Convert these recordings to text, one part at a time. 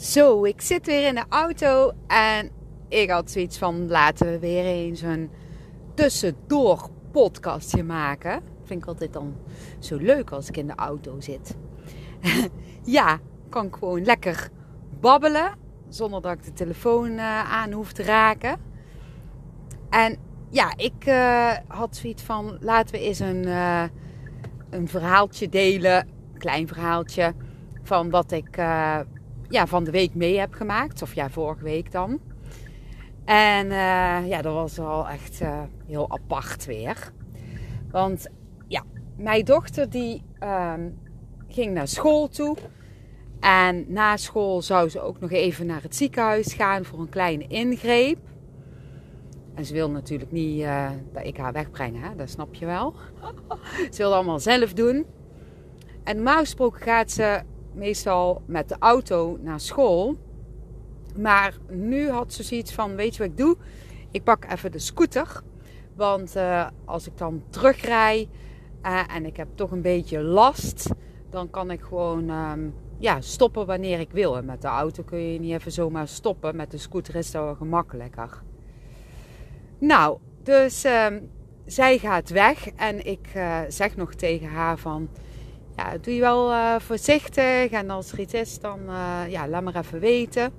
Zo, ik zit weer in de auto en ik had zoiets van laten we weer eens een tussendoor podcastje maken. Vind ik altijd dan zo leuk als ik in de auto zit. ja, kan ik gewoon lekker babbelen zonder dat ik de telefoon uh, aan hoef te raken. En ja, ik uh, had zoiets van laten we eens een, uh, een verhaaltje delen, een klein verhaaltje van wat ik ja, van de week mee heb gemaakt. Of ja, vorige week dan. En uh, ja, dat was wel echt uh, heel apart weer. Want ja, mijn dochter die um, ging naar school toe. En na school zou ze ook nog even naar het ziekenhuis gaan voor een kleine ingreep. En ze wil natuurlijk niet uh, dat ik haar wegbreng, hè? dat snap je wel. ze wil allemaal zelf doen. En normaal gesproken gaat ze meestal met de auto naar school. Maar nu had ze zoiets van: Weet je wat ik doe? Ik pak even de scooter. Want uh, als ik dan terugrij uh, en ik heb toch een beetje last, dan kan ik gewoon um, ja, stoppen wanneer ik wil. En met de auto kun je niet even zomaar stoppen. Met de scooter is dat wel gemakkelijker. Nou, dus um, zij gaat weg en ik uh, zeg nog tegen haar van ja, doe je wel uh, voorzichtig. En als er iets is, dan uh, ja, laat maar even weten.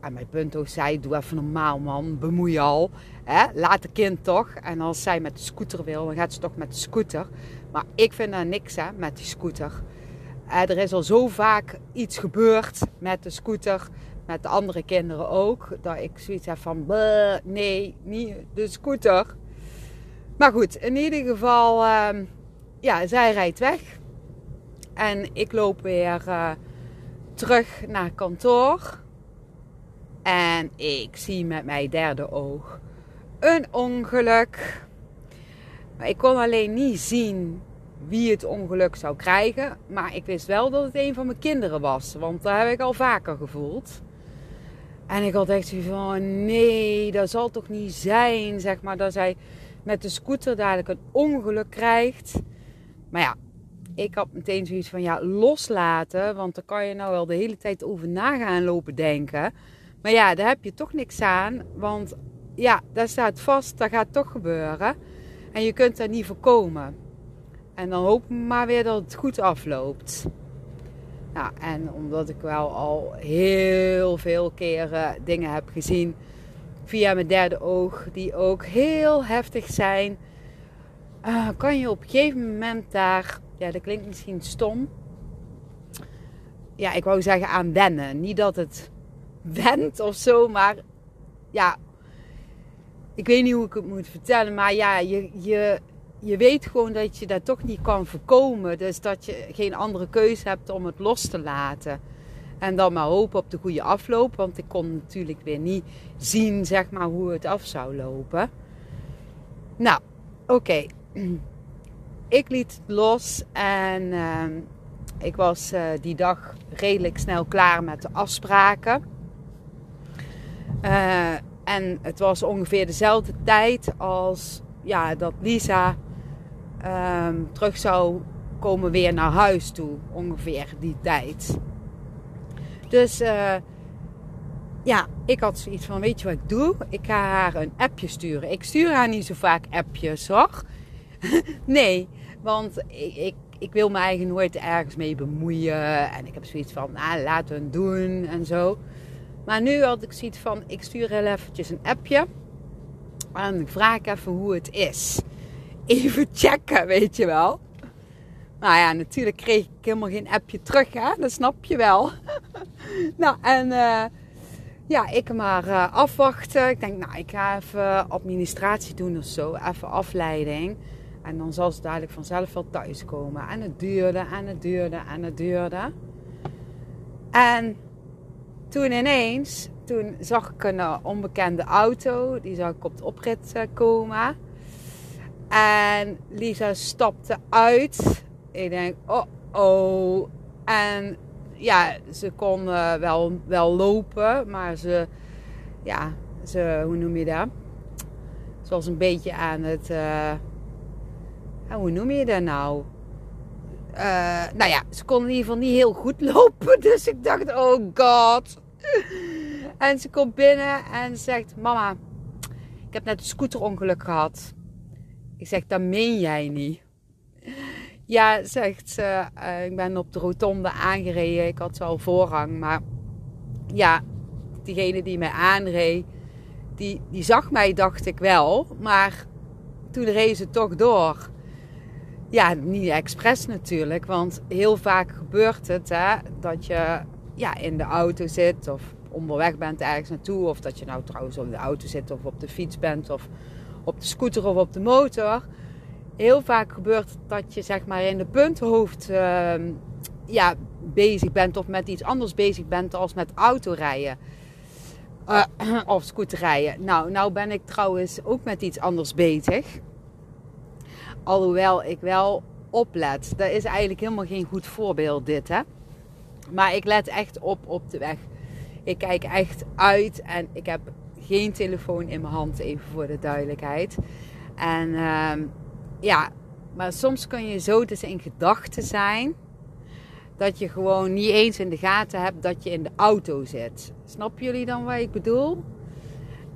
En mijn punt ook zei, doe even normaal man, bemoei je al. Hè? Laat de kind toch. En als zij met de scooter wil, dan gaat ze toch met de scooter. Maar ik vind daar niks hè, met die scooter. Uh, er is al zo vaak iets gebeurd met de scooter. Met de andere kinderen ook. Dat ik zoiets heb van, nee, niet de scooter. Maar goed, in ieder geval, uh, ja, zij rijdt weg. En ik loop weer uh, terug naar kantoor. En ik zie met mijn derde oog een ongeluk. Maar ik kon alleen niet zien wie het ongeluk zou krijgen. Maar ik wist wel dat het een van mijn kinderen was. Want dat heb ik al vaker gevoeld. En ik had echt van: nee, dat zal toch niet zijn. Zeg maar dat zij met de scooter dadelijk een ongeluk krijgt. Maar ja, ik had meteen zoiets van ja, loslaten. Want dan kan je nou wel de hele tijd over na gaan lopen denken. Maar ja, daar heb je toch niks aan. Want ja, daar staat vast, dat gaat toch gebeuren. En je kunt dat niet voorkomen. En dan hoop maar weer dat het goed afloopt. Nou, en omdat ik wel al heel veel keren dingen heb gezien via mijn derde oog, die ook heel heftig zijn, uh, kan je op een gegeven moment daar ja, dat klinkt misschien stom. Ja, ik wou zeggen aan wennen. Niet dat het went of zo, maar ja, ik weet niet hoe ik het moet vertellen. Maar ja, je, je, je weet gewoon dat je dat toch niet kan voorkomen. Dus dat je geen andere keuze hebt om het los te laten. En dan maar hopen op de goede afloop. Want ik kon natuurlijk weer niet zien, zeg maar, hoe het af zou lopen. Nou, oké. ik liet los en uh, ik was uh, die dag redelijk snel klaar met de afspraken. Uh, en het was ongeveer dezelfde tijd als ja, dat Lisa ehm, terug zou komen weer naar huis toe. Ongeveer die tijd. Dus uh, ja, ik had zoiets van: Weet je wat ik doe? Ik ga haar een appje sturen. Ik stuur haar niet zo vaak appjes hoor. nee, want ik, ik, wil me eigenlijk nooit ergens mee bemoeien. En ik heb zoiets van, nou, laten we het doen en zo. Maar nu had ik zoiets van, ik stuur heel eventjes een appje. En ik vraag even hoe het is. Even checken, weet je wel. Nou ja, natuurlijk kreeg ik helemaal geen appje terug, hè. Dat snap je wel. nou, en... Uh, ja, ik maar uh, afwachten. Ik denk, nou, ik ga even administratie doen of zo. Even afleiding. En dan zal ze dadelijk vanzelf wel thuiskomen. En het duurde en het duurde en het duurde. En toen ineens, toen zag ik een eh, onbekende auto. Die zag ik op de oprit eh, komen. En Lisa stapte uit. Ik denk, oh oh. En ja, ze kon wel, wel lopen. Maar ze, ja, ze, hoe noem je dat? Ze was een beetje aan het... hoe noem je dat nou? nou ja, ze kon in ieder geval niet heel goed lopen. Dus ik dacht, oh god. En ze komt binnen en zegt: Mama, ik heb net een scooterongeluk gehad. Ik zeg: Dat meen jij niet. Ja, zegt ze: uh, Ik ben op de rotonde aangereden. Ik had wel voorrang. Maar ja, diegene die mij aanreed, die, die zag mij, dacht ik wel. Maar toen reed ze toch door. Ja, niet expres natuurlijk. Want heel vaak gebeurt het hè, dat je ja, in de auto zit of onderweg bent ergens naartoe. Of dat je nou trouwens in de auto zit of op de fiets bent of op de scooter of op de motor. Heel vaak gebeurt dat je zeg maar in de punthoofd uh, ja, bezig bent of met iets anders bezig bent als met autorijden. Uh, of scooterrijden. Nou, nou ben ik trouwens ook met iets anders bezig. Alhoewel ik wel oplet. Dat is eigenlijk helemaal geen goed voorbeeld dit hè. Maar ik let echt op op de weg. Ik kijk echt uit en ik heb geen telefoon in mijn hand, even voor de duidelijkheid. En uh, ja, maar soms kun je zo dus in gedachten zijn dat je gewoon niet eens in de gaten hebt dat je in de auto zit. Snap jullie dan wat ik bedoel?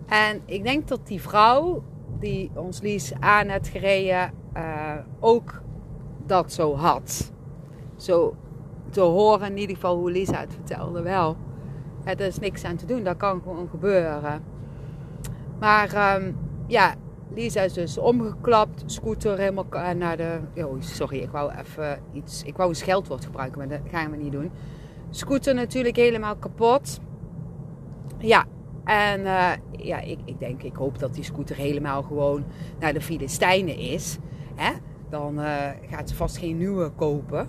En ik denk dat die vrouw die ons Lies aan heeft gereden uh, ook dat zo had. Zo te horen in ieder geval hoe Lisa het vertelde wel. er is niks aan te doen, dat kan gewoon gebeuren. Maar um, ja, Lisa is dus omgeklapt, scooter helemaal naar de... Oh, sorry, ik wou even iets... Ik wou een scheldwoord gebruiken, maar dat gaan we niet doen. Scooter natuurlijk helemaal kapot. Ja, en uh, ja, ik, ik denk, ik hoop dat die scooter helemaal gewoon naar de Filistijnen is. Dan uh, gaat ze vast geen nieuwe kopen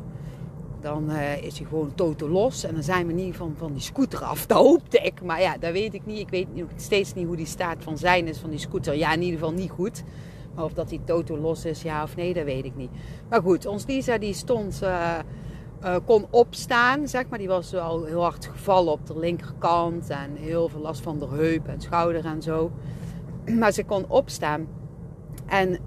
dan uh, is hij gewoon totaal los. En dan zijn we niet van, van die scooter af. Dat hoopte ik. Maar ja, dat weet ik niet. Ik weet nog steeds niet hoe die staat van zijn is van die scooter. Ja, in ieder geval niet goed. Maar of dat hij totaal los is, ja of nee, dat weet ik niet. Maar goed, ons Lisa die stond, uh, kon opstaan, zeg maar. Die was wel heel hard gevallen op de linkerkant. En heel veel last van de heup en schouder en zo. Maar ze kon opstaan. En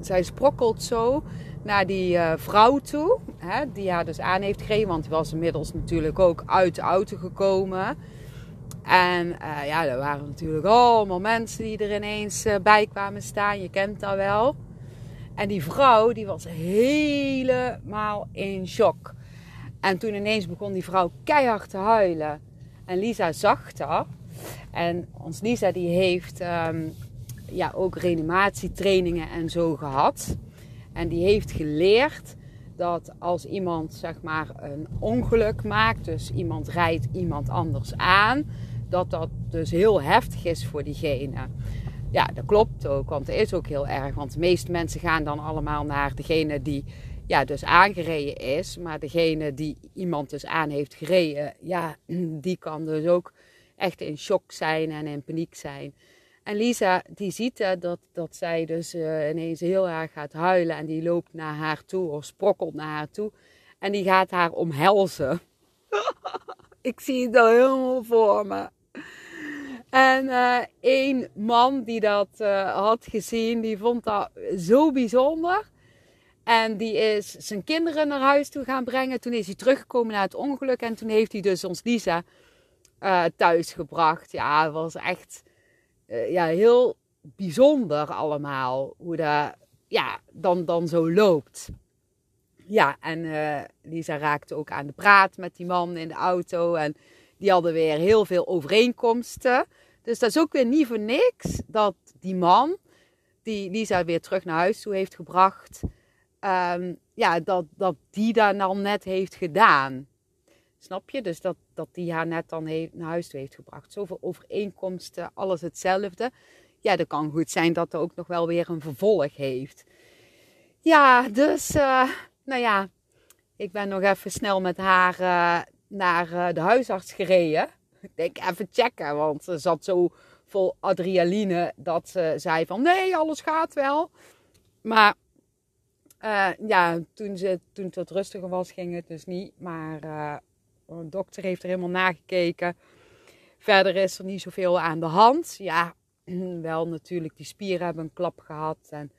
zij sprokkelt zo naar die uh, vrouw toe. Hè, die haar dus aan heeft gereden. Want die was inmiddels natuurlijk ook uit de auto gekomen. En uh, ja, er waren natuurlijk allemaal mensen die er ineens bij kwamen staan. Je kent dat wel. En die vrouw die was helemaal in shock. En toen ineens begon die vrouw keihard te huilen. En Lisa zag dat. En ons Lisa die heeft um, ja, ook reanimatietrainingen en zo gehad. En die heeft geleerd dat als iemand zeg maar een ongeluk maakt, dus iemand rijdt iemand anders aan, dat dat dus heel heftig is voor diegene. Ja, dat klopt ook, want het is ook heel erg. Want de meeste mensen gaan dan allemaal naar degene die ja, dus aangereden is. Maar degene die iemand dus aan heeft gereden, ja, die kan dus ook echt in shock zijn en in paniek zijn. En Lisa, die ziet dat, dat zij dus uh, ineens heel erg gaat huilen. En die loopt naar haar toe of sprokkelt naar haar toe. En die gaat haar omhelzen. Ik zie het al helemaal voor me. En uh, één man die dat uh, had gezien, die vond dat zo bijzonder. En die is zijn kinderen naar huis toe gaan brengen. Toen is hij teruggekomen na het ongeluk. En toen heeft hij dus ons Lisa uh, thuis gebracht. Ja, het was echt uh, ja, heel bijzonder allemaal. Hoe dat ja, dan, dan zo loopt. Ja, en uh, Lisa raakte ook aan de praat met die man in de auto. En die hadden weer heel veel overeenkomsten. Dus dat is ook weer niet voor niks dat die man, die Lisa weer terug naar huis toe heeft gebracht, um, ja, dat, dat die daar dan net heeft gedaan. Snap je? Dus dat, dat die haar net dan heeft, naar huis heeft gebracht. Zoveel overeenkomsten, alles hetzelfde. Ja, dat kan goed zijn dat er ook nog wel weer een vervolg heeft. Ja, dus, uh, nou ja, ik ben nog even snel met haar uh, naar uh, de huisarts gereden. Ik denk even checken, want ze zat zo vol adrenaline dat ze zei van nee, alles gaat wel. Maar ja, toen, ze, toen het rustiger was, ging het dus niet. Maar een dokter heeft er helemaal nagekeken. Verder is er niet zoveel aan de hand. Ja, wel natuurlijk, die spieren hebben een klap gehad. En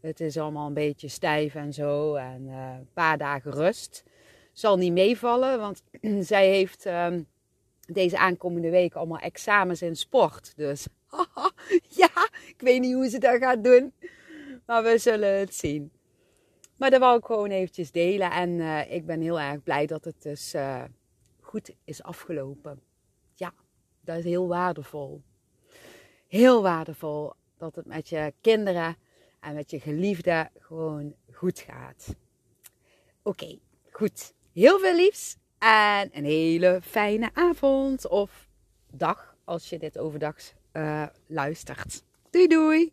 Het is allemaal een beetje stijf en zo. En eh, een paar dagen rust. Zal niet meevallen, want zij heeft ehm, deze aankomende week allemaal examens in sport. Dus ja, ik weet niet hoe ze dat gaat doen. Maar we zullen het zien. Maar dat wou ik gewoon eventjes delen. En eh, ik ben heel erg blij dat het dus uh, goed is afgelopen. Ja, dat is heel waardevol. Heel waardevol dat het met je kinderen en met je geliefde gewoon goed gaat. Oké, goed. Heel veel liefs en een hele fijne avond of dag als je dit overdag uh, luistert. Doei doei!